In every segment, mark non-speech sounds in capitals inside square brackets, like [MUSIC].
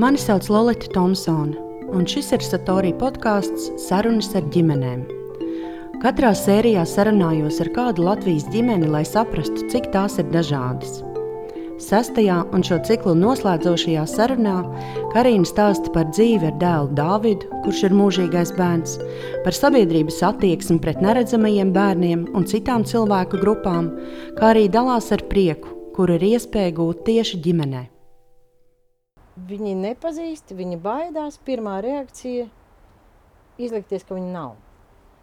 Mani sauc Lorita Thompsone, un šis ir Satorija podkāsts Sarunas ar ģimenēm. Katrā sērijā sarunājos ar kādu Latvijas ģimeni, lai saprastu, cik tās ir dažādas. Sestajā un šo ciklu noslēdzošajā sarunā Karina stāsta par dzīvi ar dēlu Dāvidu, kurš ir mūžīgais bērns, par sabiedrības attieksmi pret neredzamajiem bērniem un citām cilvēku grupām, kā arī dalās ar prieku, kuru ir iespēja gūt tieši ģimenei. Viņi nepazīst, viņi baidās. Pirmā reakcija - izlikties, ka viņi nav.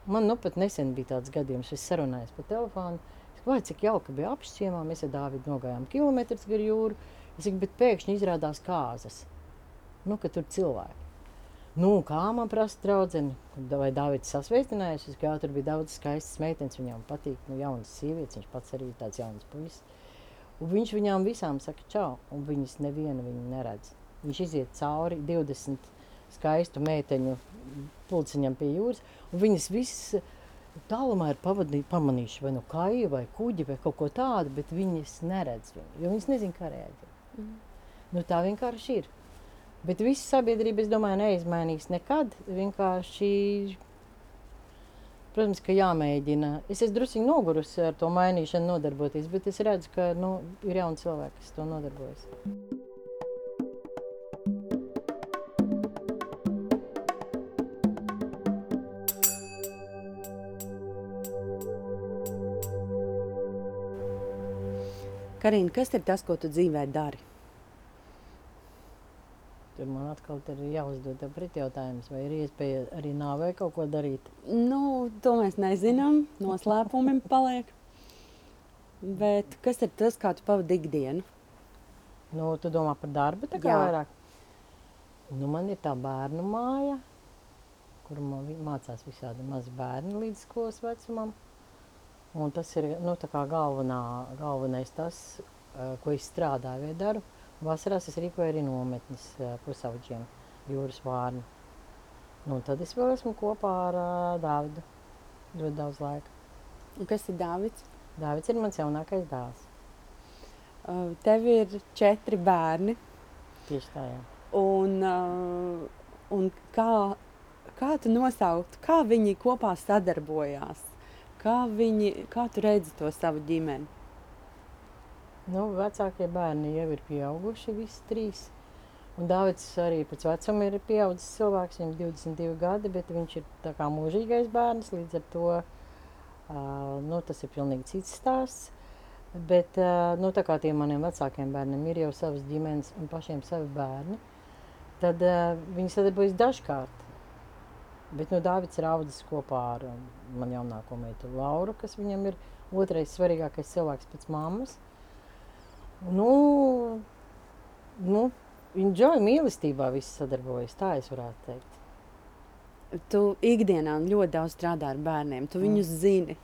Man nu pat nesen bija tāds gadījums, es sarunājos pa telefonu. Vai cik jauki bija apšķiemā, mēs ar Dāvidu nogājām kilometrus gar jūru. Es saku, bet pēkšņi izrādās kāzas. Nu, ka tur cilvēki. Nu, kā man prasa draudzene, vai Dāvids sasveicinājies, es kā tur bija daudz skaistas meitenes, viņām patīk, nu, jaunas sievietes, viņš pats arī tāds jauns puisis. Un viņš viņām visām saka čau, un viņas nevienu viņu neredz. Viņš iziet cauri 20 skaistu meiteņu pulciņam pie jūras, viņas visas tālumā ir pavadī, pamanījuši vai nu kaju, vai kuģi, vai kaut ko tādu, bet viņas neredz viņu, jo viņas nezin, kā rēģēt. Mm. Nu, tā vienkārši ir. Bet visa sabiedrība, es domāju, neizmainīs nekad. Vienkārši, protams, ka jāmēģina. Es esmu drusku nogurusi ar to mainīšanu, nodarboties, bet es redzu, ka nu, ir jauni cilvēki, kas to nodarbojas. Karina, kas ir tas, ko tu dzīvē dari? Tur man atkal ir jāuzdod pretjautājums, vai ir iespēja arī nāvē kaut ko darīt. Nu, to mēs nezinām. Noslēpumi paliek. Bet kas ir tas, kā tu pavadi ikdienu? Nu, tu domā par darbu tā kā Jā. vairāk? Nu, man ir tā bērnu māja, kur mācās visādi mazi bērni līdz skolas vecumam. Un tas ir nu, galvenā, galvenais tas, ko es strādāju vai daru. Vasarās es rīkoju arī nometnes pusauģiem, jūras vārnu. Nu, tad es vēl esmu kopā ar uh, Dāvidu ļoti daudz laika. Un kas ir Dāvids? Dāvids ir mans jaunākais dēls. Tev ir četri bērni. Tieši tā, jā. Un, un kā, kā tu nosaukt, kā viņi kopā sadarbojās? Kā, viņi, kā tu redzi to savu ģimeni? Nu, vecākie bērni jau ir pieauguši, visi trīs. Un Dārvids arī pēc vecuma ir pieaugušs cilvēks, viņam ir 22 gadi, bet viņš ir tā kā mūžīgais bērns. Līdz ar to uh, nu, tas ir pilnīgi cits stāsts. Bet uh, nu, tā kā tiem maniem vecākiem bērniem ir jau savas ģimenes un pašiem savi bērni, tad uh, viņi sadarbojas dažkārt. Bet nu, Dārvids ir audzis kopā ar manu jaunāko meitu Lauru, kas viņam ir otrais svarīgākais cilvēks pēc mammas. Nu, nu, džoja mīlestībā viss sadarbojas, tā es varētu teikt. Tu ikdienā ļoti daudz strādā ar bērniem, tu viņus mm. zini.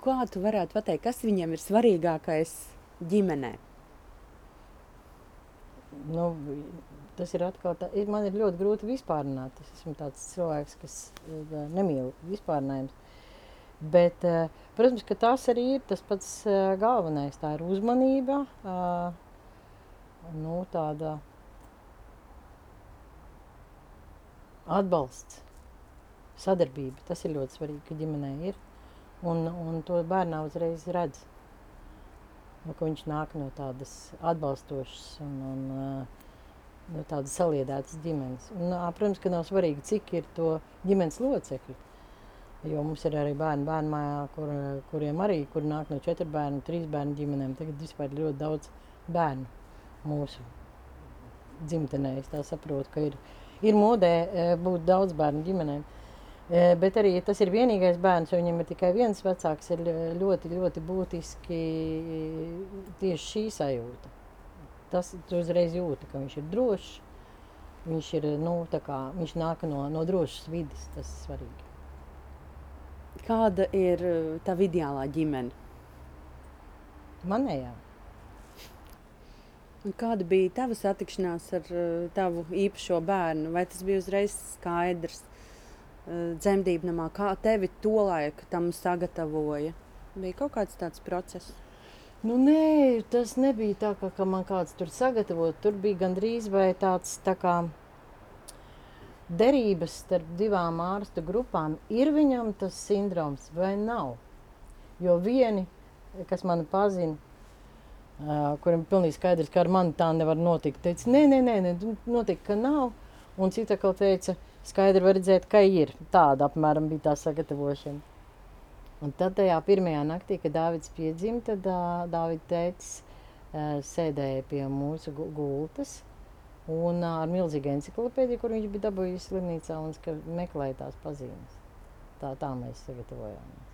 Kā tu varētu pateikt, kas viņiem ir svarīgākais ģimenē? Nu, tas ir atkal tā, man ir ļoti grūti vispārināt. Es esmu tāds cilvēks, kas eh, nemīl vispārinājums. Bet, eh, protams, ka tas arī ir tas pats eh, galvenais. Tā ir uzmanība, nu, tāda atbalsts, sadarbība. Tas ir ļoti svarīgi, ka ģimenē ir. Un, un to bērnā uzreiz redz. Nu, viņš nāk no tādas atbalstošas un, un uh, no tādas saliedētas ģimenes. Un, protams, ka nav svarīgi, cik ir to ģimenes locekļu. Jo mums ir arī bērni bērnu mājā, kur, kuriem arī kur nāk no četru bērnu, trīs bērnu ģimenēm. Tagad vispār ļoti daudz bērnu mūsu dzimtenē. Es saprotu, ka ir, ir modē būt daudz bērnu ģimenēm. Bet arī ja tas ir vienīgais bērns, un viņam ir tikai viens vecāks, ir ļoti, ļoti būtiski tieši šī sajūta tas uzreiz jūta, ka viņš ir drošs. Viņš, ir, nu, kā, viņš nāk no, no drošas vidas, tas ir svarīgi. Kāda ir uh, tava ideālā ģimene? Manējā. Un kāda bija tava satikšanās ar uh, tavu īpašo bērnu? Vai tas bija uzreiz skaidrs uh, dzemdību namā? Kā tevi to laiku tam sagatavoja? Bija kaut kāds tāds process? Nu, nē, tas nebija tā, ka, ka man kāds tur sagatavoja. Tur bija gandrīz vai tāds tā kā derības starp divām ārstu grupām. Ir viņam tas sindroms vai nav? Jo vieni, kas mani pazina, uh, kuriem pilnīgi skaidrs, ka ar mani tā nevar notikt, teica, nē, nē, nē, nē notika, ka nav. Un cita kā teica, skaidri var redzēt, ka ir. Tāda apmēram bija tā sagatavošana. Un tad tajā pirmajā naktī, kad Dārvids piedzima, tad uh, Dārvids tētis uh, sēdēja pie mūsu gu gultas un uh, ar milzīgu enciklopēdiju, kur viņš bija dabūjis slimnīcā un meklēja tās pazīmes. Tā, tā mēs sagatavojāmies.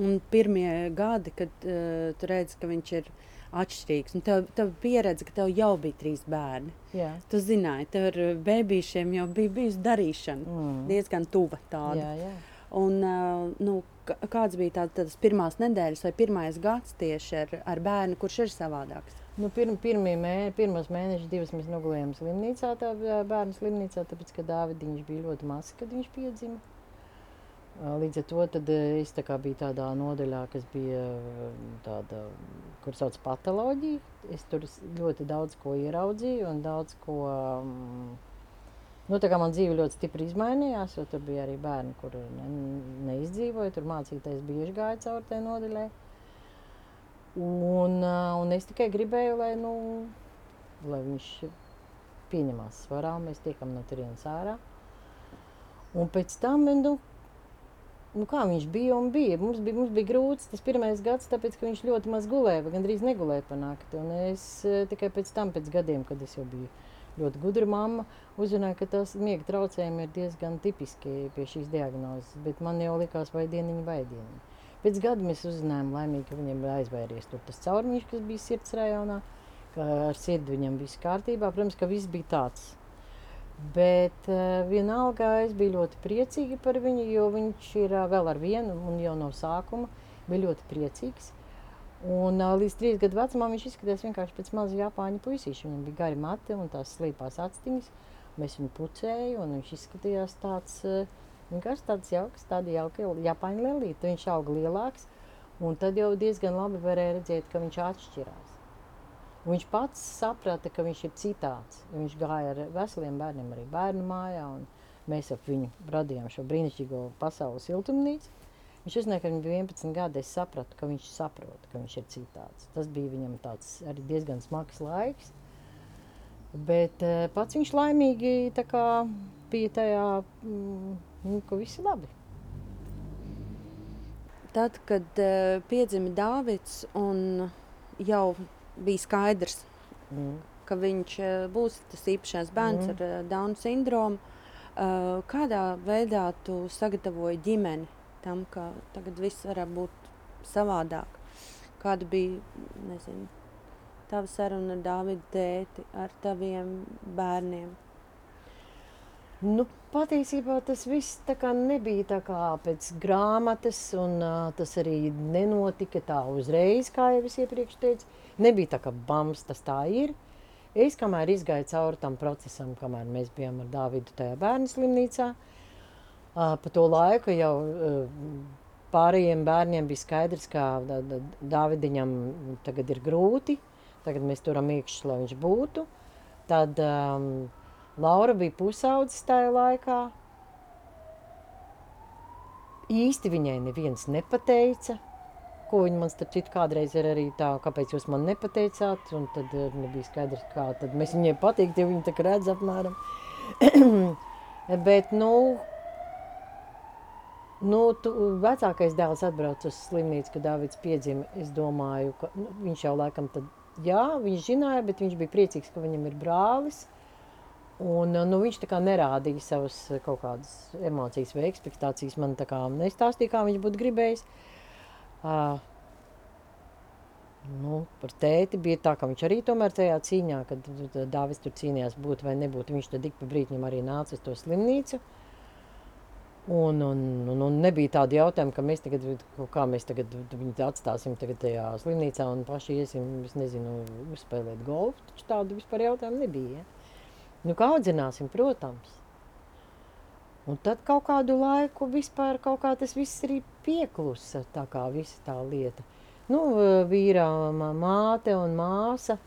Un pirmie gadi, kad uh, tu redzi, ka viņš ir atšķirīgs, un tev, tev pieredze, ka tev jau bija trīs bērni. Jā. Tu zināji, tev ar bērniem jau bija bijusi darīšana mm. diezgan tuva tāda. Jā, jā. Un, uh, nu, kāds bija tā, tādas pirmās nedēļas vai pirmais gads tieši ar, ar bērnu, kurš ir savādāks? Nu, pirm, mē, pirmos mēnešus, divas mēs nogulējām slimnīcā, tā bērnu slimnīcā, tāpēc, ka Dāvidiņš bija ļoti mazs, kad viņš piedzima. Līdz ar to es tā biju tādā nodaļā, kas bija tāda, kur sauc patoloģija. Es tur ļoti daudz ko ieraudzīju un daudz ko um, Nu, man dzīve ļoti stipri izmainījās, jo tur bija arī bērni, kur ne, neizdzīvoja. Tur mācīties bieži gāja cauri tajā nodaļai. Un, un es tikai gribēju, lai, nu, lai viņš pieņemās svarā, mēs tiekam no turienes ārā. Un pēc tam, nu, nu kā viņš bija un bija. Mums bija, mums bija grūts tas pirmais gads, tāpēc, ka viņš ļoti maz gulēja, gandrīz negulēja pa nakti. Un es tikai pēc tam, pēc gadiem, kad es jau biju ļoti gudra mamma, uzzināja, ka tas miega traucējumi ir diezgan tipiski pie šīs diagnozes. Bet man jau likās, vai dieniņa, vai dieniņa. Pēc gada mēs uzzinājām, laimīgi, ka viņam ir aizvēries tas caurmiņš, kas bija sirds rajonā, ka ar sirdi viņam viss kārtībā. Protams, ka viss bija tāds. Bet uh, vienalga es biju ļoti priecīga par viņu, jo viņš ir uh, vēl ar vienu un jau no sākuma bija ļoti priecīgs. Un līdz trīs gadu vecumam viņš izskatījās vienkārši pēc maza japāņu puisīša. Viņam bija gari mati un tās slīpās actiņas. Mēs viņu pucējām, un viņš izskatījās tāds vienkārši tāds jauks, tāda jauka japāņu lelīte. Viņš auga lielāks, un tad jau diezgan labi varēja redzēt, ka viņš atšķirās. Un viņš pats saprata, ka viņš ir citāds. Viņš gāja ar veseliem bērniem arī bērnu mājā, un mēs ap viņu radījām šo brīnišķīgo pasaules siltumnīcu. Viņš uzzināja, ka viņam bija 11 gadi. Es sapratu, ka viņš saprot, ka viņš ir citāds. Tas bija viņam tāds arī diezgan smags laiks. Bet uh, pats viņš laimīgi bija tajā, mm, nu, ka viss ir labi. Tad, kad uh, piedzima Dārvids, jau bija skaidrs, mm. ka viņš uh, būs tas īpašais bērns mm. ar uh, Dauna sindromu, uh, kādā veidā tu sagatavoji ģimeni tam, ka tagad viss varētu būt savādāk. Kāda bija nezinu, tava saruna ar Dāvidu tēti, ar taviem bērniem? Nu, patiesībā tas viss nebija tā kā pēc grāmatas, un uh, tas arī nenotika tā uzreiz, kā jau es iepriekš teicu. Nebija tā, ka bams tas tā ir. Es kamēr izgāju cauri tam procesam, kamēr mēs bijām ar Dāvidu tajā bērnu slimnīcā, uh, Pa to laiku jau pārējiem bērniem bija skaidrs, ka Dāvidiņam tagad ir grūti. Tagad mēs turam iekšā, lai viņš būtu. Tad um, Laura bija pusaudzis tajā laikā. Īsti viņai neviens nepateica, ko viņa man starp citu kādreiz ir arī tā, kāpēc jūs man nepateicāt. Un tad nebija skaidrs, kā tad mēs viņai patikt, ja viņi tā redz apmēram. [CLEARS THROAT] Bet, nu, Nu, tu, vecākais dēls atbrauca uz slimnīcu, kad Dārvids piedzima. Es domāju, ka nu, viņš jau laikam tad, jā, viņš zināja, bet viņš bija priecīgs, ka viņam ir brālis. Un, nu, viņš tā kā nerādīja savas kaut kādas emocijas vai ekspektācijas. Man tā kā nestāstīja, kā viņš būtu gribējis. Uh, nu, par tēti bija tā, ka viņš arī tomēr tajā cīņā, kad Dāvis tur cīnījās būt vai nebūt, viņš tad ik pa brītņam arī nāca uz to slimnīcu. Uh, Un, un, un, un nebija tāda jautājuma, ka mēs tagad, kā mēs tagad viņu atstāsim tajā slimnīcā un paši iesim, es nezinu, uzspēlēt golfu. Taču tādu vispār jautājumu nebija. Ja? Nu, kā audzināsim, protams. Un tad kaut kādu laiku vispār kaut kā tas viss arī pieklusa, tā kā visa tā lieta. Nu, vīra māte un māsa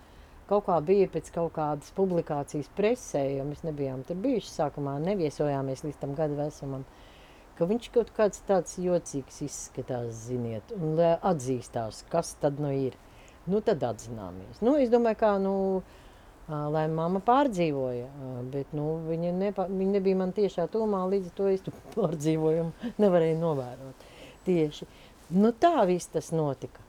kaut kā bija pēc kaut kādas publikācijas presē, jo mēs nebijām tur bijuši sākumā, neviesojāmies līdz tam gadu vecumam, ka viņš kaut kāds tāds jocīgs izskatās, ziniet, un atzīstās, kas tad nu ir. Nu, tad atzināmies. Nu, es domāju, kā, nu, lai mamma pārdzīvoja, bet, nu, viņa, nepa, viņa nebija man tiešā tūmā, līdz to es [LAUGHS] pārdzīvojumu nevarēju novērot. Tieši. Nu, tā viss tas notika.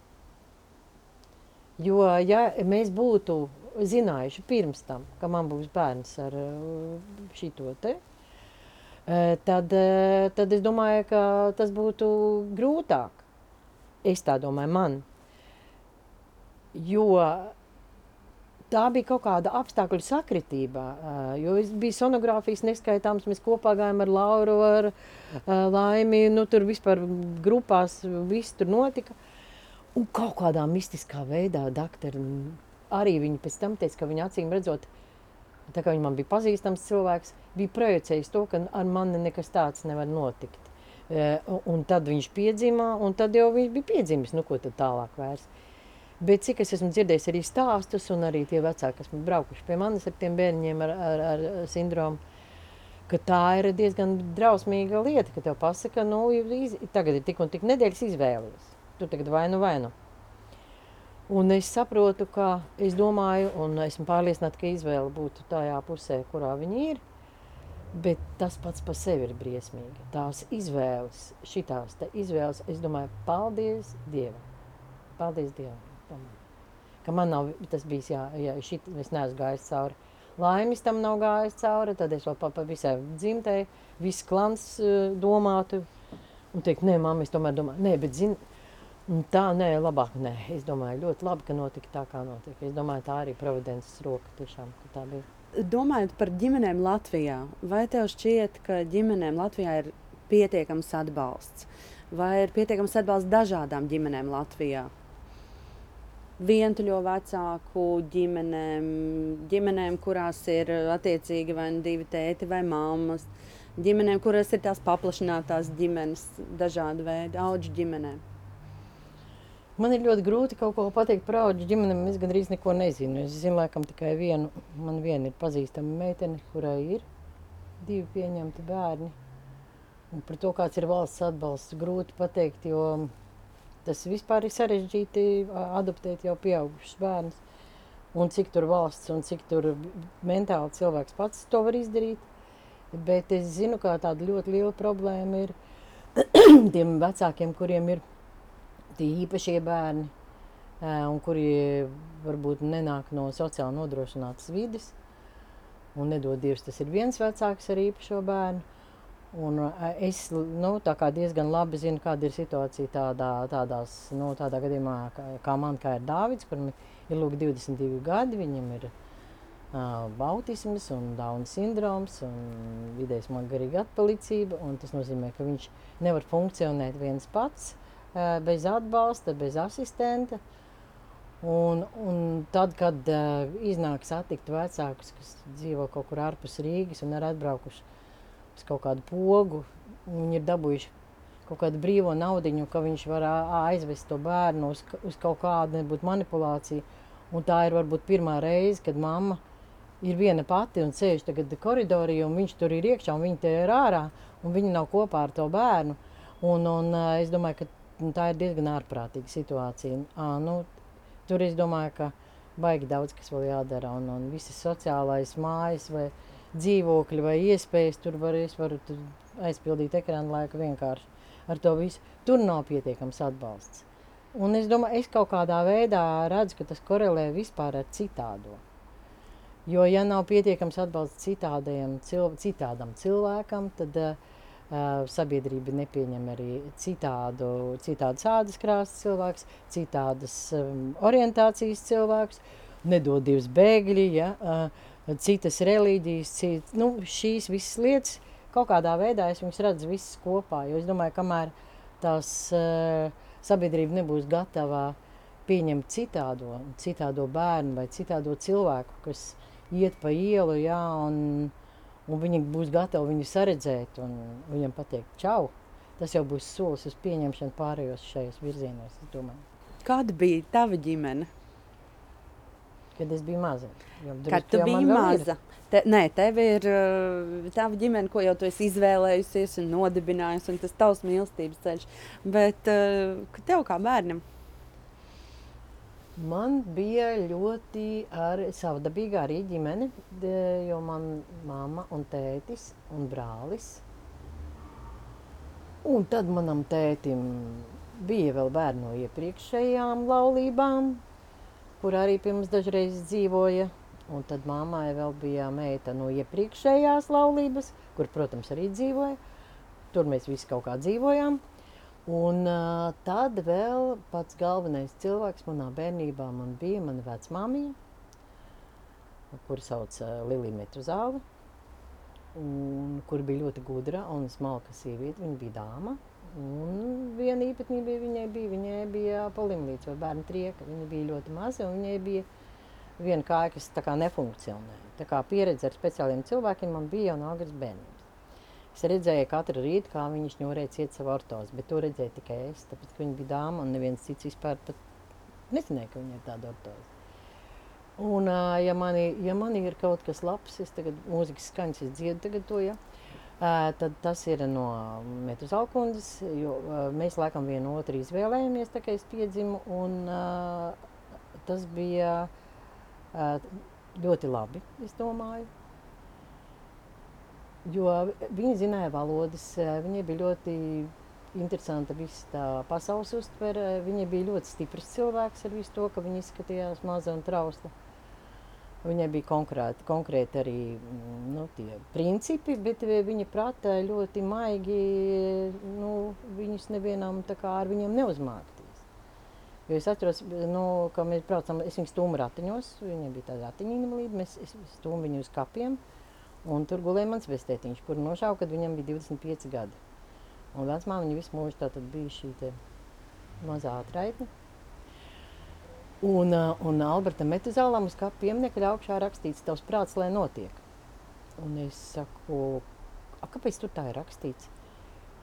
Jo, ja mēs būtu zinājuši pirms tam, ka man būs bērns ar šito te, tad, tad es domāju, ka tas būtu grūtāk. Es tā domāju, man. Jo tā bija kaut kāda apstākļu sakritība. Jo bija sonogrāfijas neskaitāms. Mēs kopā gājām ar Lauru, ar Laimi. Nu, tur vispār grupās viss tur notika. Un kaut kādā mistiskā veidā doktori arī viņi pēc tam teica, ka viņa acīm redzot, tā kā viņa man bija pazīstams cilvēks, bija projicējis to, ka ar mani nekas tāds nevar notikt. Un tad viņš piedzima, un tad jau viņš bija piedzimis. Nu, ko tad tālāk vairs? Bet cik es esmu dzirdējis arī stāstus, un arī tie vecāki, kas braukuši pie manis ar tiem bērniem ar, ar, ar sindromu, ka tā ir diezgan drausmīga lieta, ka tev pasaka, nu, iz, tagad ir tik un tik nedēļas izvēles. Tur tagad vai nu vai nu. Un es saprotu, ka es domāju, un esmu pārliecināta, ka izvēle būtu tajā pusē, kurā viņi ir. Bet tas pats par sevi ir briesmīgi. Tās izvēles, šitās izvēles, es domāju, paldies Dievam. Paldies Dievam. Ka man nav tas bijis, jā, jā šit, es neesmu gājis cauri. Laimis tam nav gājis cauri, tad es vēl pa, pa visai dzimtei, viss klans uh, domātu. Un teikt, nē, mamma, es tomēr domāju, nē, bet zini, tā, nē, labāk, nē. Es domāju, ļoti labi, ka notika tā, kā notika. Es domāju, tā arī providences roka tiešām, ka tā bija. Domājot par ģimenēm Latvijā, vai tev šķiet, ka ģimenēm Latvijā ir pietiekams atbalsts? Vai ir pietiekams atbalsts dažādām ģimenēm Latvijā? vientuļo vecāku ģimenēm, ģimenēm, kurās ir attiecīgi vai nu divi tēti vai mammas, ģimenēm, kurās ir tās paplašinātās ģimenes, dažādi veidi, auģu ģimenēm. Man ir ļoti grūti kaut ko pateikt par auģu ģimenēm. Es gandrīz neko nezinu. Es zinu, laikam, tikai vienu. Man viena ir pazīstama meitene, kurai ir divi pieņemti bērni. Un par to, kāds ir valsts atbalsts, grūti pateikt, jo Tas vispār ir sarežģīti adoptēt jau pieaugušus bērnus. Un cik tur valsts un cik tur mentāli cilvēks pats to var izdarīt. Bet es zinu, ka tāda ļoti liela problēma ir [CLEARS THROAT] tiem vecākiem, kuriem ir tie īpašie bērni, un kuri varbūt nenāk no sociāli nodrošinātas vides. Un nedod Dievs, tas ir viens vecāks ar īpašo bērnu. Un es nu, diezgan labi zinu, kāda ir situācija tādā, tādās, nu, tādā gadījumā, kā, kā man, kā ir Dārvids, kuram ir lūk, 22 gadi. Viņam ir uh, autisms, un Dauna sindroms un vidējais garīga atpalicība. Tas nozīmē, ka viņš nevar funkcionēt viens pats, uh, bez atbalsta, bez asistenta. Un, un tad, kad uh, iznāk satikt vecākus, kas dzīvo kaut kur ārpus Rīgas un ir atbraukuši uz kaut kādu pogu. Viņi ir dabūjuši kaut kādu brīvo naudu, ka viņš var aizvest to bērnu uz, uz kaut kādu nebūtu manipulāciju. Un tā ir varbūt pirmā reize, kad mamma ir viena pati un sēž tagad koridorī, un viņš tur ir iekšā, un viņa te ir ārā, un viņa nav kopā ar to bērnu. Un, un es domāju, ka tā ir diezgan ārprātīga situācija. À, nu, tur es domāju, ka baigi daudz kas vēl jādara, un, un visas sociālais mājas vai dzīvokļi vai iespējas. Tur var, tur aizpildīt ekrāna laiku vienkārši ar to visu. Tur nav pietiekams atbalsts. Un es domāju, es kaut kādā veidā redzu, ka tas korelē vispār ar citādo. Jo, ja nav pietiekams atbalsts citādiem, cil, citādam cilvēkam, tad uh, sabiedrība nepieņem arī citādu, citādas ādas krāsas cilvēks, citādas um, orientācijas cilvēks, nedod divas bēgļi, ja, uh, citas reliģijas, cit, nu, šīs visas lietas, kaut kādā veidā es viņus redzu visas kopā. Jo es domāju, kamēr tās uh, sabiedrība nebūs gatava pieņemt citādo, citādo bērnu vai citādo cilvēku, kas iet pa ielu, jā, un, un viņi būs gatavi viņu saredzēt un viņam pateikt čau, tas jau būs solis uz pieņemšanu pārējos šajos virzienos, es domāju. Kāda bija tava ģimene? Kad es biju maza. Kad tu biji maza? Te, nē, tev ir uh, tava ģimene, ko jau tu esi izvēlējusies un nodibinājusi, un tas tavs mīlestības ceļš. Bet uh, tev kā bērnam? Man bija ļoti ar savdabīga arī ģimene, jo man mamma un tētis un brālis. Un tad manam tētim bija vēl bērni no iepriekšējām laulībām, kur arī pie mums dažreiz dzīvoja. Un tad mammai vēl bija meita no iepriekšējās laulības, kur, protams, arī dzīvoja. Tur mēs visi kaut kā dzīvojām. Un uh, tad vēl pats galvenais cilvēks manā bērnībā man bija mana vecmāmiņa, kuru sauc uh, Lilija Metruzāla, kur bija ļoti gudra un smalka sieviete. Viņa bija dāma. Un viena īpatnība viņai bija, viņai bija polimlīts vai bērnu trieka. Viņa bija ļoti maza un viņai bija viena kāja, kas tā kā nefunkcionēja. Tā kā pieredze ar speciāliem cilvēkiem man bija jau no agras bērnības. Es redzēju katru rītu, kā viņš ņūrēja ciet savu ortozi, bet to redzēju tikai es, tāpēc, ka viņa bija dāma un neviens cits vispār pat nezināja, ka viņa ir tāda ortozi. Un, ja man, ja man ir kaut kas labs, es tagad mūzikas skaņas, es dziedu tagad to, ja, tad tas ir no Metu Zalkundzes, jo mēs laikam vienu otru izvēlējamies, tā kā es piedzimu, un tas bija ļoti labi, es domāju. Jo viņi zināja valodas, ā, viņai bija ļoti interesanta visa tā pasaules uztvere. Viņa bija ļoti stiprs cilvēks ar visu to, ka viņa izskatījās maza un trausla. Viņai bija konkrēti, konkrēti arī mm, nu, tie principi, bet eh, viņa prata ļoti maigi, nu, viņus nevienam ar viņiem neuzmākties. Jo es atceros, nu, ka mēs braucam, es viņu stūmu ratiņos, viņai bija tāda ratiņīna līdzi, mēs stūmu viņu uz kapiem, un tur gulēja mans vestētiņš, kur nošauja, kad viņam bija 25 gadi. Un vecmāmiņa visu mūžu tātad bija šī te mazā atraitne. Un, uh, un Alberta Metuzālam uz kāpja pieminiekļa augšā rakstīts tavs prāts, lai notiek. Un es saku, "A, kāpēc tur tā ir rakstīts?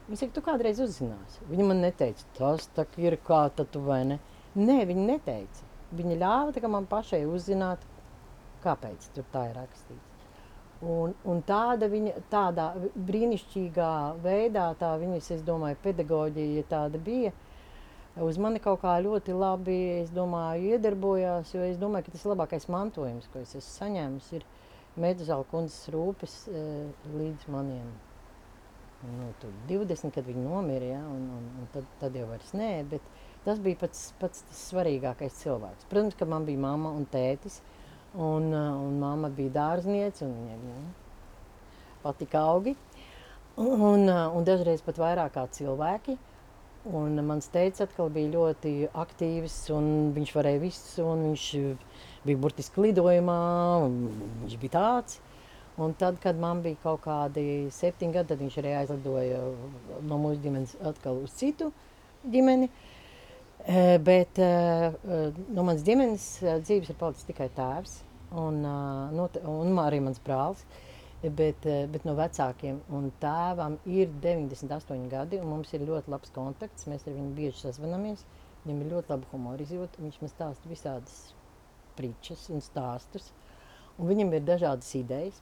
Viņa saka, tu kādreiz uzzināsi. Viņa man neteica, tas tā ir kā tad tu vai ne. Nē, viņa neteica. Viņa ļāva tā kā man pašai uzzināt, kāpēc tur tā ir rakstīts. Un, un tāda viņa, tādā brīnišķīgā veidā, tā viņas, es domāju, pedagoģija tāda bija, uz mani kaut kā ļoti labi, es domāju, iedarbojās, jo es domāju, ka tas labākais mantojums, ko es esmu saņēmis, ir Meduzāla kundzes rūpes eh, līdz maniem nu, tur 20, kad viņi nomira, ja, un, un, un tad, tad jau vairs nē, bet tas bija pats, pats svarīgākais cilvēks. Protams, ka man bija mamma un tētis, uh, un mamma bija dārzniece, un viņai nu, patika augi, un, uh, un dažreiz pat vairāk kā cilvēki. Un mans teicis atkal bija ļoti aktīvs, un viņš varēja visu, un viņš bija burtiski lidojumā, un viņš bija tāds. Un tad, kad man bija kaut kādi septiņi gadi, tad viņš arī aizlidoja no mūsu ģimenes atkal uz citu ģimeni. Eh, Bet eh, no manas ģimenes eh, dzīves ir palicis tikai tēvs un, eh, nu, un arī mans brālis. Bet, eh, bet no vecākiem un tēvam ir 98 gadi, un mums ir ļoti labs kontakts. Mēs ar viņu bieži sazvanāmies. Viņam ir ļoti laba humora izjūta. Viņš man stāsta visādas pričas un stāstus. Un viņam ir dažādas idejas.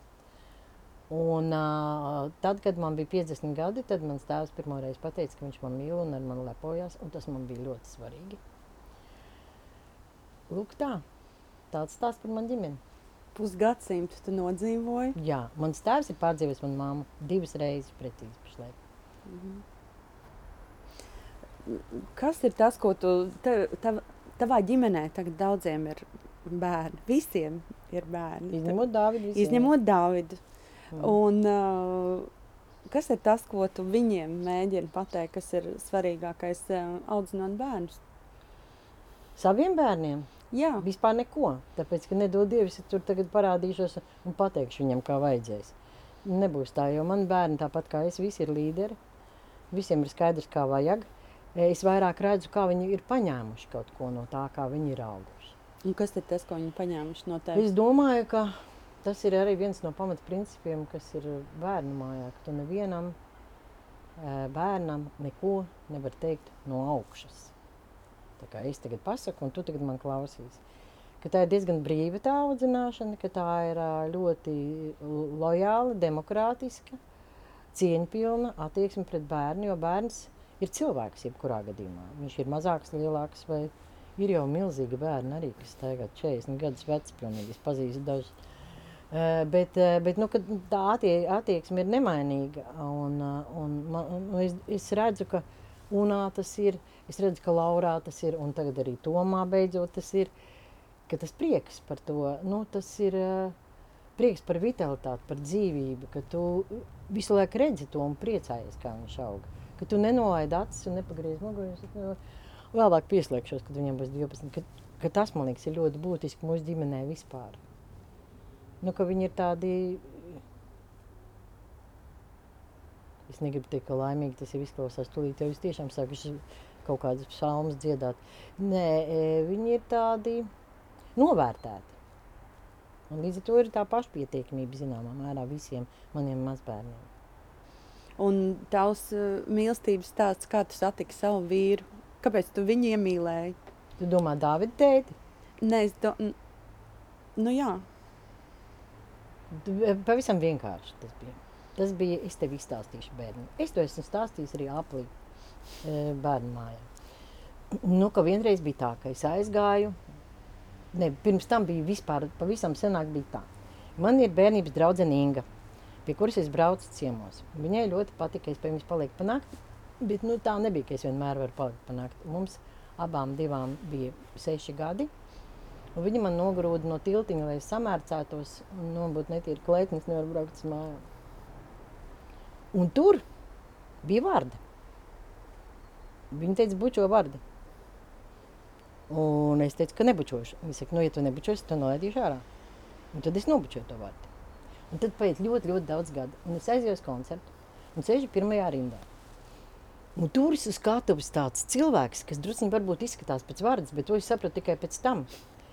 Un, uh, tad, kad man bija 50 gadi, tad mans tēvs pirmo reizi pateica, ka viņš man mīl un ar mani lepojas. un Tas man bija ļoti svarīgi. Lūk, tā. Tāds stāsts par manu ģimeni. Pusgadsimtu tu nodzīvoji. Jā, mans tēvs ir pārdzīvojis manu māmu divas reizes precīzi pašlaik. Kas ir tas, ko tu te, tav, tavā ģimenē tagad daudziem ir bērni? Visiem ir bērni. Izņemot Dāvidu. Izņemot Dāvidu. Mm. Un, uh, kas ir tas, ko tu viņiem mēģini pateikt, kas ir svarīgākais uh, audzinot bērnus? Saviem bērniem Jā, vispār neko. Tāpēc, ka nedod Dievs, es tur tagad parādīšos un pateikšu viņam, kā vajadzēs. Nebūs tā, jo man bērni tāpat kā es, visi ir līderi. Visiem ir skaidrs, kā vajag. Es vairāk redzu, kā viņi ir paņēmuši kaut ko no tā, kā viņi ir auguši. un kas ir tas, ko viņi paņēmuši no tevis? Es domāju, ka tas ir arī viens no pamatprincipiem, kas ir bērnu mājā. Tu nevienam eh, bērnam neko nevar teikt no augšas. Tā kā es tagad pasaku, un tu tagad man klausīsi. Ka tā ir diezgan brīva tā audzināšana, ka tā ir ā, ļoti lojāla, demokrātiska, cieņpilna attieksme pret bērnu, jo bērns ir cilvēks jebkurā gadījumā. Viņš ir mazāks, lielāks vai ir jau milzīgi bērni arī, kas tagad 40 gadus veci pilnīgi, es pazīstu dažus. Uh, bet uh, bet nu, tā attie, attieksme ir nemainīga. Un, uh, un, man, un es, es redzu, ka UNā tas ir, es redzu, ka Laurā tas ir, un tagad arī Tomā beidzot tas ir, ka tas prieks par to, nu, tas ir prieks par vitalitāti, par dzīvību, ka tu visu laiku redzi to un priecājies, kā viņš auga. Ka tu nenolaidi acis un nepagriez muguru. Vēlāk pieslēgšos, kad viņam būs 12. Ka, ka tas, man liekas, ir ļoti būtiski mūsu ģimenē vispār. Nu, ka viņi ir tādi. Es negribu teikt, ka laimīgi tas ir izklausās. Tūlīt jau es tiešām sākuši kaut kādas psalmas dziedāt. Nē, viņi ir tādi novērtēti. Un līdz ar to ir tā pašpietiekamība zināmā mērā visiem maniem mazbērniem. Un tavs uh, mīlestības stāsts, kā tu satiki savu vīru, kāpēc tu viņu iemīlēji? Tu domā, Dāvida tēti? Nē, es do... nu jā. Pavisam vienkārši tas bija. Tas bija, es tev izstāstīšu bērnu. Es to esmu stāstījis arī aplī bērnu mājā. Nu, ka vienreiz bija tā, ka es aizgāju, ne, pirms tam bija vispār, pavisam senāk bija tā. Man ir bērnības draudzene Inga, pie kuras es braucu ciemos. Viņai ļoti patika, ka es pie viņas palieku pa nakti, bet nu, tā nebija, ka es vienmēr varu palikt pa nakti. Mums abām divām bija seši gadi, Un viņi man nogrūda no tiltiņa, lai es samērcētos un nobūtu netīri kleitnes, nevar braukt uz mājām. Un tur bija vārdi. Viņa teica, bučo vārdi. Un es teicu, ka nebučošu. Viņa saka, nu, ja tu nebučosi, tad nolaidīšu ārā. Un tad es nobučoju to vārdu. Un tad paiet ļoti, ļoti daudz gadu. Un es aizēju uz koncertu un sēžu pirmajā rindā. Un tur ir skatuves tāds cilvēks, kas druskuļi varbūt izskatās pēc vārdas, bet to es sapratu tikai pēc tam.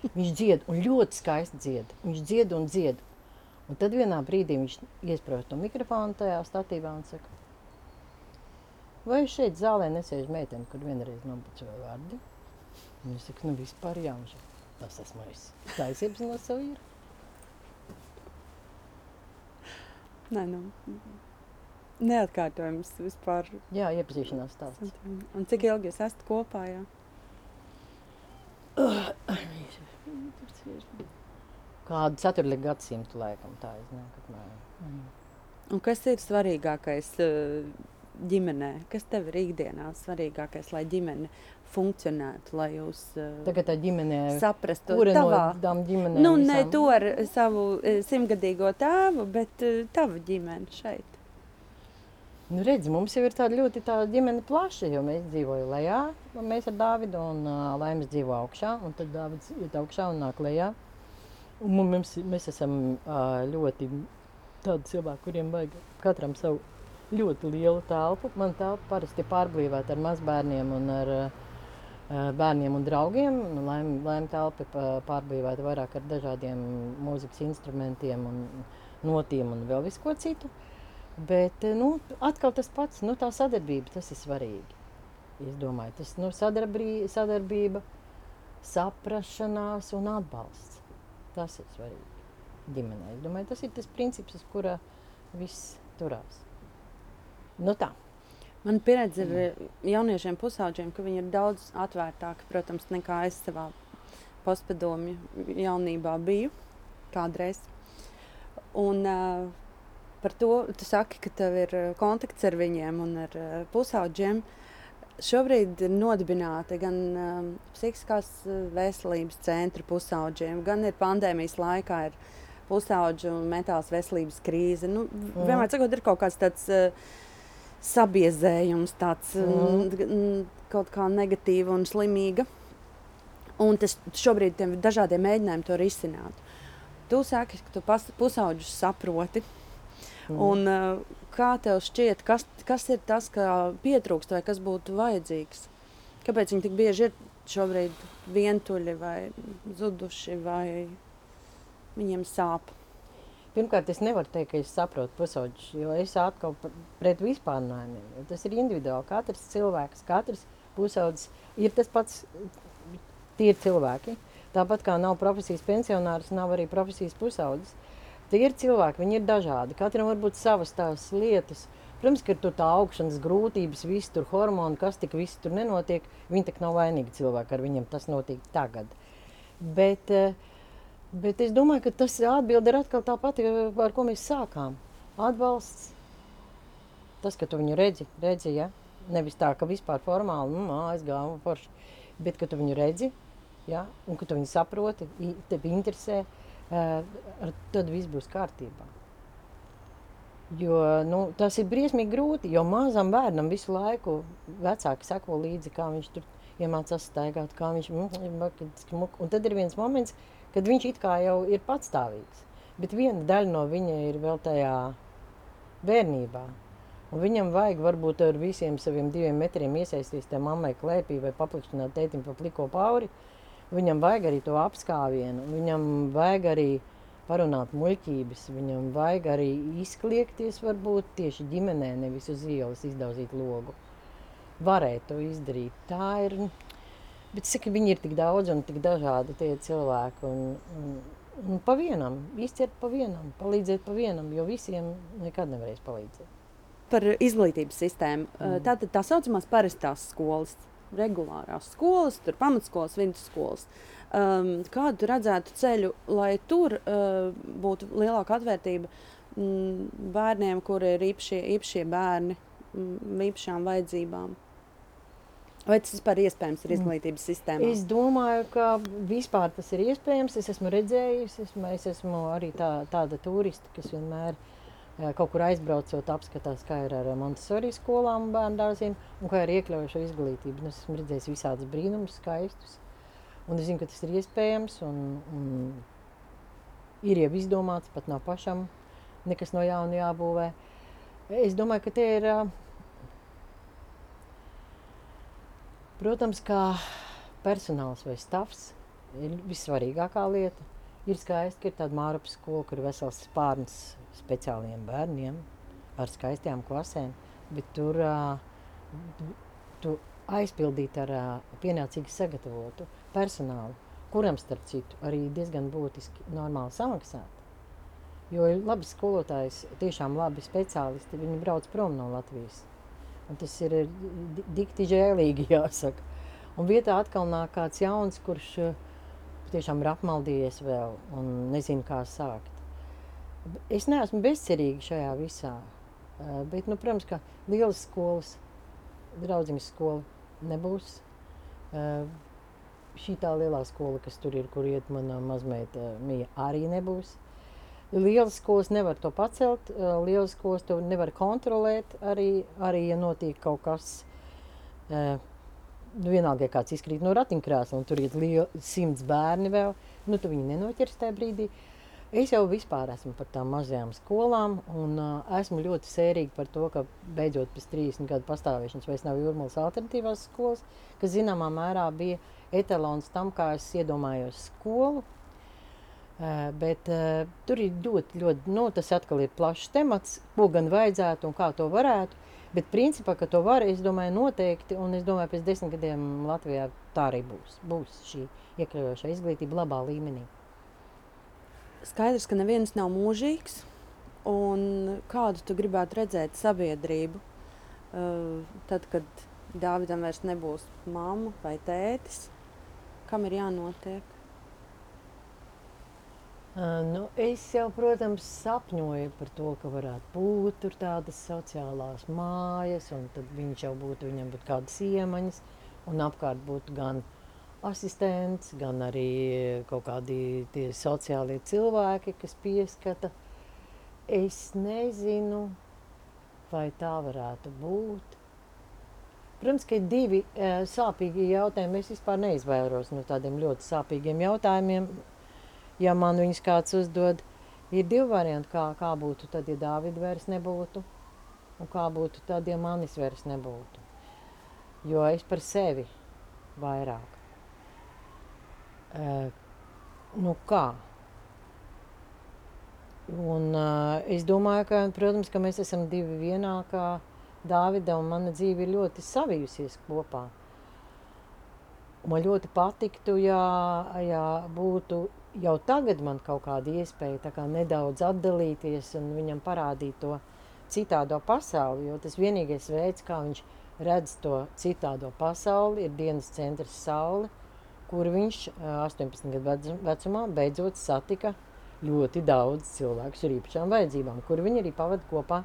Viņš dzied un ļoti skaisti dzied. Viņš dzied un dzied. Un tad vienā brīdī viņš iesprāst to mikrofonu tajā statībā un saka, vai šeit zālē nesēž meitene, kur vienreiz nobučoja vārdi? Un viņš saka, nu vispār jāmža. Tas esmu es. Tā es iepazinos savu vīru. Nē, nu, neatkārtojams vispār. Jā, iepazīšanās stāsts. Un cik ilgi jūs esat kopā? Jā? Kādu ceturto gadsimtu laikam tā. Mm. Un kas ir svarīgākais uh, ģimenē? Kas tev ir ikdienā svarīgākais, lai ģimene funkcionētu, lai jūs uh, Tagad tā ģimene saprastu, kura tavā, no tām ģimenēm nu, ne visām? to ar savu uh, simtgadīgo tēvu, bet tavu ģimeni šeit. Nu, redz, mums jau ir tāda ļoti tāda ģimene plaša, jo mēs dzīvojam lejā, un mēs ar Dāvidu un uh, Laimas dzīvo augšā, un tad Dāvids iet augšā un nāk lejā. Un mums, mēs esam uh, ļoti tādi cilvēki, kuriem vajag katram savu ļoti lielu telpu. Man telpa parasti ir pārblīvēta ar mazbērniem un ar uh, bērniem un draugiem. Laima laim telpa ir pārblīvēta vairāk ar dažādiem mūzikas instrumentiem un notiem un vēl visu ko citu. Bet eh, nu, atkal tas pats, nu, tā sadarbība, tas ir svarīgi. Es domāju, tas ir nu, sadarbī, sadarbība, saprašanās un atbalsts. Tas ir svarīgi ģimenē. Es domāju, tas ir tas princips, uz kura viss turās. Nu, tā. Man pieredze eh, jauniešiem pusauģiem, ka viņi ir daudz atvērtāki, protams, nekā es savā postpadomju jaunībā biju kādreiz. Un, uh, par to tu saki, ka tev ir eh, kontakts ar viņiem un ar uh, pusauģiem. Šobrīd ir nodibināti gan um, psihiskās eh, veselības centri pusauģiem, gan ir pandēmijas laikā ir pusauģu un mentālās veselības krīze. Nu, Mhm. vienmēr sakot, ir kaut kāds tāds uh, sabiezējums, tāds mm. kaut kā negatīva un slimīga. Un tas šobrīd tiem dažādiem mēģinājumiem to risināt. Tu saki, ka tu pusauģus saproti. Mhm. Un, uh, kā tev šķiet, kas, kas ir tas, kas pietrūkst vai kas būtu vajadzīgs? Kāpēc viņi tik bieži ir šobrīd vientuļi vai zuduši vai viņiem sāp? Pirmkārt, es nevaru teikt, ka es saprotu pusauģus, jo es atkal pret vispārnājumiem. Tas ir individuāli. Katrs cilvēks, katrs pusaudzes ir tas pats, tie ir cilvēki. Tāpat kā nav profesijas pensionārs, nav arī profesijas pusaudzes. Tie ir cilvēki, viņi ir dažādi. Katram var būt savas tās lietas. Protams, ka ir tur tā augšanas grūtības, viss tur hormoni, kas tik viss tur nenotiek. Viņi tak nav vainīgi cilvēki, ar viņiem tas notiek tagad. Bet, eh, bet es domāju, ka tas atbilde ir atkal tā pati, ar ko mēs sākām. Atbalsts, tas, ka tu viņu redzi, redzi ja? nevis tā, ka vispār formāli, nu, aizgāju, forši, bet ka tu viņu redzi, ja? un ka tu viņu saproti, tevi interesē, eh, tad viss būs kārtībā. Jo, nu, tas ir briesmīgi grūti, jo mazam bērnam visu laiku vecāki seko līdzi, kā viņš tur iemācās staigāt, kā viņš ir. Un tad ir viens moments, kad viņš it kā jau ir patstāvīgs. Bet viena daļa no viņa ir vēl tajā bērnībā. Un viņam vajag varbūt ar visiem saviem diviem metriem iesaistīties tajā mammai klēpī vai paplikšķināt tētim pa pliko pauri. Viņam vajag arī to apskāvienu, viņam vajag arī parunāt muļķības, viņam vajag arī izkliegties varbūt tieši ģimenē, nevis uz ielas izdaudzīt logu. Varēja to izdarīt. Tā ir, bet saka, viņi ir tik daudz un tik dažādi tie cilvēki. Un, un, un pa vienam, izciet pa vienam, palīdziet pa vienam, jo visiem nekad nevarēs palīdzēt. Par izglītības sistēmu. Mm. Tātad tā saucamās parastās skolas, regulārās skolas, tur pamatskolas, vidusskolas. Um, kādu tu redzētu ceļu, lai tur uh, būtu lielāka atvērtība mm, bērniem, kuri ir īpašie, īpašie bērni, mm, īpašām vajadzībām? Vai tas vispār iespējams ir Mm. izglītības sistēmā? Es domāju, ka vispār tas ir iespējams. Es esmu redzējis, esmu, es esmu arī tā, tāda turista, kas vienmēr eh, kaut kur aizbraucot, apskatās, kā ir ar Montesori skolām bērnu dārziem, un kā ir iekļaujušo izglītību. Un es esmu redzējis visādus brīnumus, skaistus. Un es zinu, ka tas ir iespējams, un, un ir jau izdomāts, pat nav pašam nekas no jauna jābūvē. Es domāju, ka tie ir. ā, Protams, kā personāls vai stāvs ir vissvarīgākā lieta. Ir skaisti, ka ir tāda mārapas skola, kur ir vesels spārns speciāliem bērniem ar skaistām klasēm, bet tur uh, tu aizpildīt ar uh, pienācīgi sagatavotu personālu, kuram starp citu arī diezgan būtiski normāli samaksāt. Jo ir labi skolotājs, tiešām labi speciālisti, viņi brauc prom no Latvijas. Un tas ir di- dikti žēlīgi, [LAUGHS] jāsaka. Un vietā atkal nāk kāds jauns, kurš eh, tiešām ir apmaldījies vēl un nezina, kā sākt. Es neesmu bezcerīga šajā visā. eh, Bet, nu, protams, ka lielas skolas, draudziņas skola nebūs. Eh, Šī tā lielā skola, kas tur ir, kur iet mana mazmeita Mija, arī nebūs. Lielas skolas nevar to pacelt, eh, lielas skolas to nevar kontrolēt. Arī, arī ja notiek kaut kas, nu, vienalga, ja kāds izkrīt no ratiņkrēsla, un tur ir simts bērni vēl, nu, tu viņi nenoķers tajā brīdī. Es jau vispār esmu par tām mazajām skolām, un uh, esmu ļoti sērīga par to, ka beidzot pēc 30 gadu pastāvēšanas vairs nav jūrmālas alternatīvās skolas, kas zināmā mērā bija etalons tam, kā es iedomājos skolu. Uh, bet uh, tur ir ļoti, ļoti, nu, tas atkal ir plašs temats, ko gan vajadzētu un kā to varētu. Bet principā, ka to var, es domāju, noteikti, un es domāju, pēc desmit gadiem Latvijā tā arī būs. Būs šī iekļaujošā izglītība labā līmenī. Skaidrs, ka neviens nav mūžīgs. Un kādu tu gribētu redzēt sabiedrību, uh, tad, kad Dāvidam vairs nebūs mamma vai tētis, kam ir jānotiek? Nu, es jau, protams, sapņoju par to, ka varētu būt tādas sociālās mājas, un tad viņš jau būtu, viņam būtu kādas iemaņas, un apkārt būtu gan asistents, gan arī kaut kādi tie sociālie cilvēki, kas pieskata. Es nezinu, vai tā varētu būt. Protams, ka ir divi sāpīgi jautājumi. Es vispār neizvairos no tādiem ļoti sāpīgiem jautājumiem. Ja man viņus kāds uzdod, ir divi varianti, kā, kā būtu tad, ja Dāvida vairs nebūtu, un kā būtu tad, ja manis vairs nebūtu. Jo es par sevi vairāk. Uh, nu kā? Un, uh, es domāju, ka, protams, ka mēs esam divi vienā, kā Dāvida un mana dzīve ir ļoti savijusies kopā. Man ļoti patiktu, ja, ja būtu jau tagad man kaut kāda iespēja kā nedaudz atdalīties un viņam parādīt to citādo pasauli, jo tas vienīgais veids, kā viņš redz to citādo pasauli, ir dienas centrs saule, kur viņš 18 gadu vecumā beidzot satika ļoti daudz cilvēku ar īpašām vajadzībām, kur viņi arī pavada kopā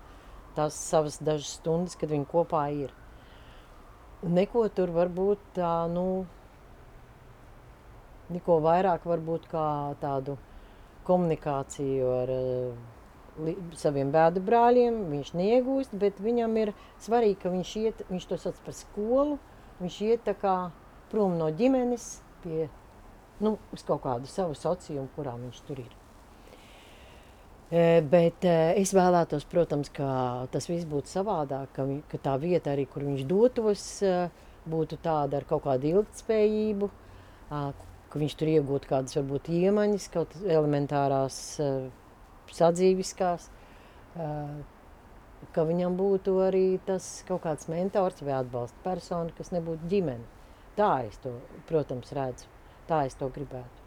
tās savas dažas stundas, kad viņi kopā ir. Neko tur varbūt tā, nu, neko vairāk varbūt kā tādu komunikāciju ar uh, saviem bēdu brāļiem viņš neiegūst, bet viņam ir svarīgi, ka viņš iet, viņš to sauc par skolu, viņš iet kā prom no ģimenes pie, nu, uz kaut kādu savu sociumu, kurā viņš tur ir. Bet es vēlētos, protams, ka tas viss būtu savādāk, ka, ka tā vieta arī, kur viņš dotos, būtu tāda ar kaut kādu ilgtspējību, ka viņš tur iegūtu kādas varbūt iemaņas, kaut elementārās sadzīviskās, ka viņam būtu arī tas kaut kāds mentors vai atbalsta persona, kas nebūtu ģimene. Tā es to, protams, redzu. Tā es to gribētu.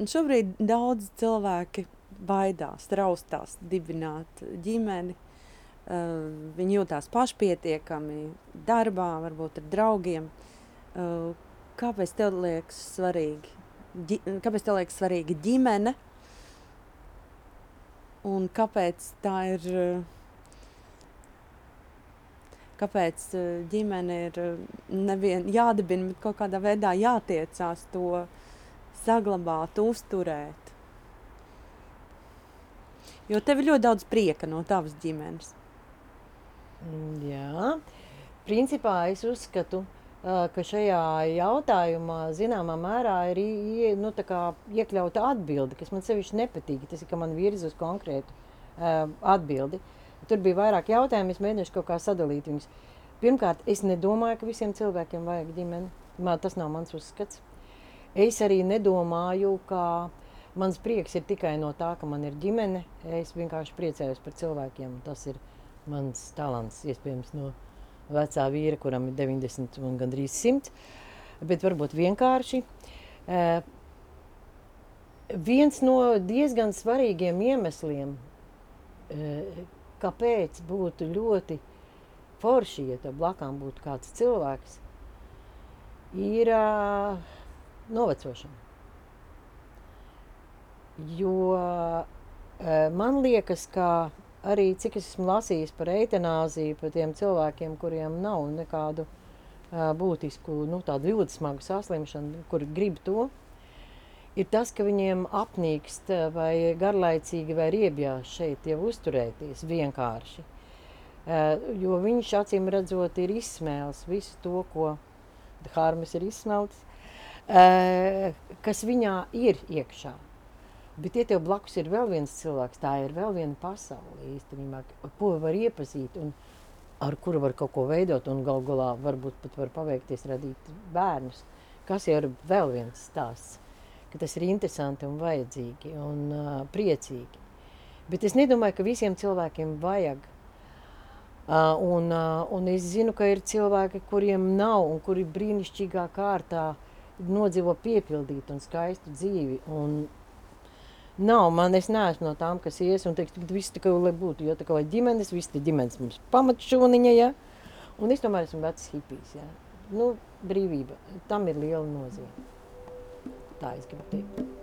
Un šobrīd daudz cilvēki baidās, raustās dibināt ģimeni. Uh, viņi jūtās pašpietiekami darbā, varbūt ar draugiem. Uh, kāpēc tev liekas svarīgi? Ģi, kāpēc tev liekas svarīga ģimene? Un kāpēc tā ir? Kāpēc ģimene ir nevien jādibina, bet kaut kādā veidā jātiecās to saglabāt, uzturēt. Jo tev ir ļoti daudz prieka no tavas ģimenes. Mm, jā, principā es uzskatu, ka šajā jautājumā zināmā mērā ir nu, iekļauta atbilde, kas man sevišķi nepatīk. Tas ir, ka man virza uz konkrētu atbildi. Tur bija vairāk jautājumu, es mēģināšu kaut kā sadalīt viņus. Pirmkārt, es nedomāju, ka visiem cilvēkiem vajag ģimeni. Man, tas nav mans uzskats. Es arī nedomāju, ka mans prieks ir tikai no tā, ka man ir ģimene. Es vienkārši priecājos par cilvēkiem. Tas ir mans talants, iespējams, no vecā vīra, kuram ir 90 un gandrīz 100. Bet varbūt vienkārši. Uh, viens no diezgan svarīgiem iemesliem, uh, kāpēc būtu ļoti forši, ja tev blakām būtu kāds cilvēks, ir uh, novecošana. Jo man liekas, ka arī cik es esmu lasījis par eitanāziju, par tiem cilvēkiem, kuriem nav nekādu uh, būtisku, nu, tādu ļoti smagu saslimšanu, kuri grib to, ir tas, ka viņiem apnīkst vai garlaicīgi vai riebjās šeit jau uzturēties vienkārši. Uh, jo viņš acīm redzot ir izsmēls visu to, ko Hārmas ir izsmeltis, Eh, kas viņā ir iekšā. Bet, ja tev blakus ir vēl viens cilvēks, tā ir vēl viena pasaule īstenībā, ko var iepazīt un ar kuru var kaut ko veidot un gal galā varbūt pat var paveikties radīt bērnus. Kas jau ir vēl viens stāsts, ka tas ir interesanti un vajadzīgi un uh, priecīgi. Bet es nedomāju, ka visiem cilvēkiem vajag. Uh, un, uh, un es zinu, ka ir cilvēki, kuriem nav un kuri brīnišķīgā kārtā nodzīvo piepildītu un skaistu dzīvi. Un nav, man es neesmu no tām, kas ies un teiks, ka viss tikai lai būtu, jo tā kā ģimenes, viss tie ģimenes mums pamatšūniņa, ja? Un es tomēr esmu vecs hipijs, ja? Nu, brīvība, tam ir liela nozīme. Tā es gribu teikt.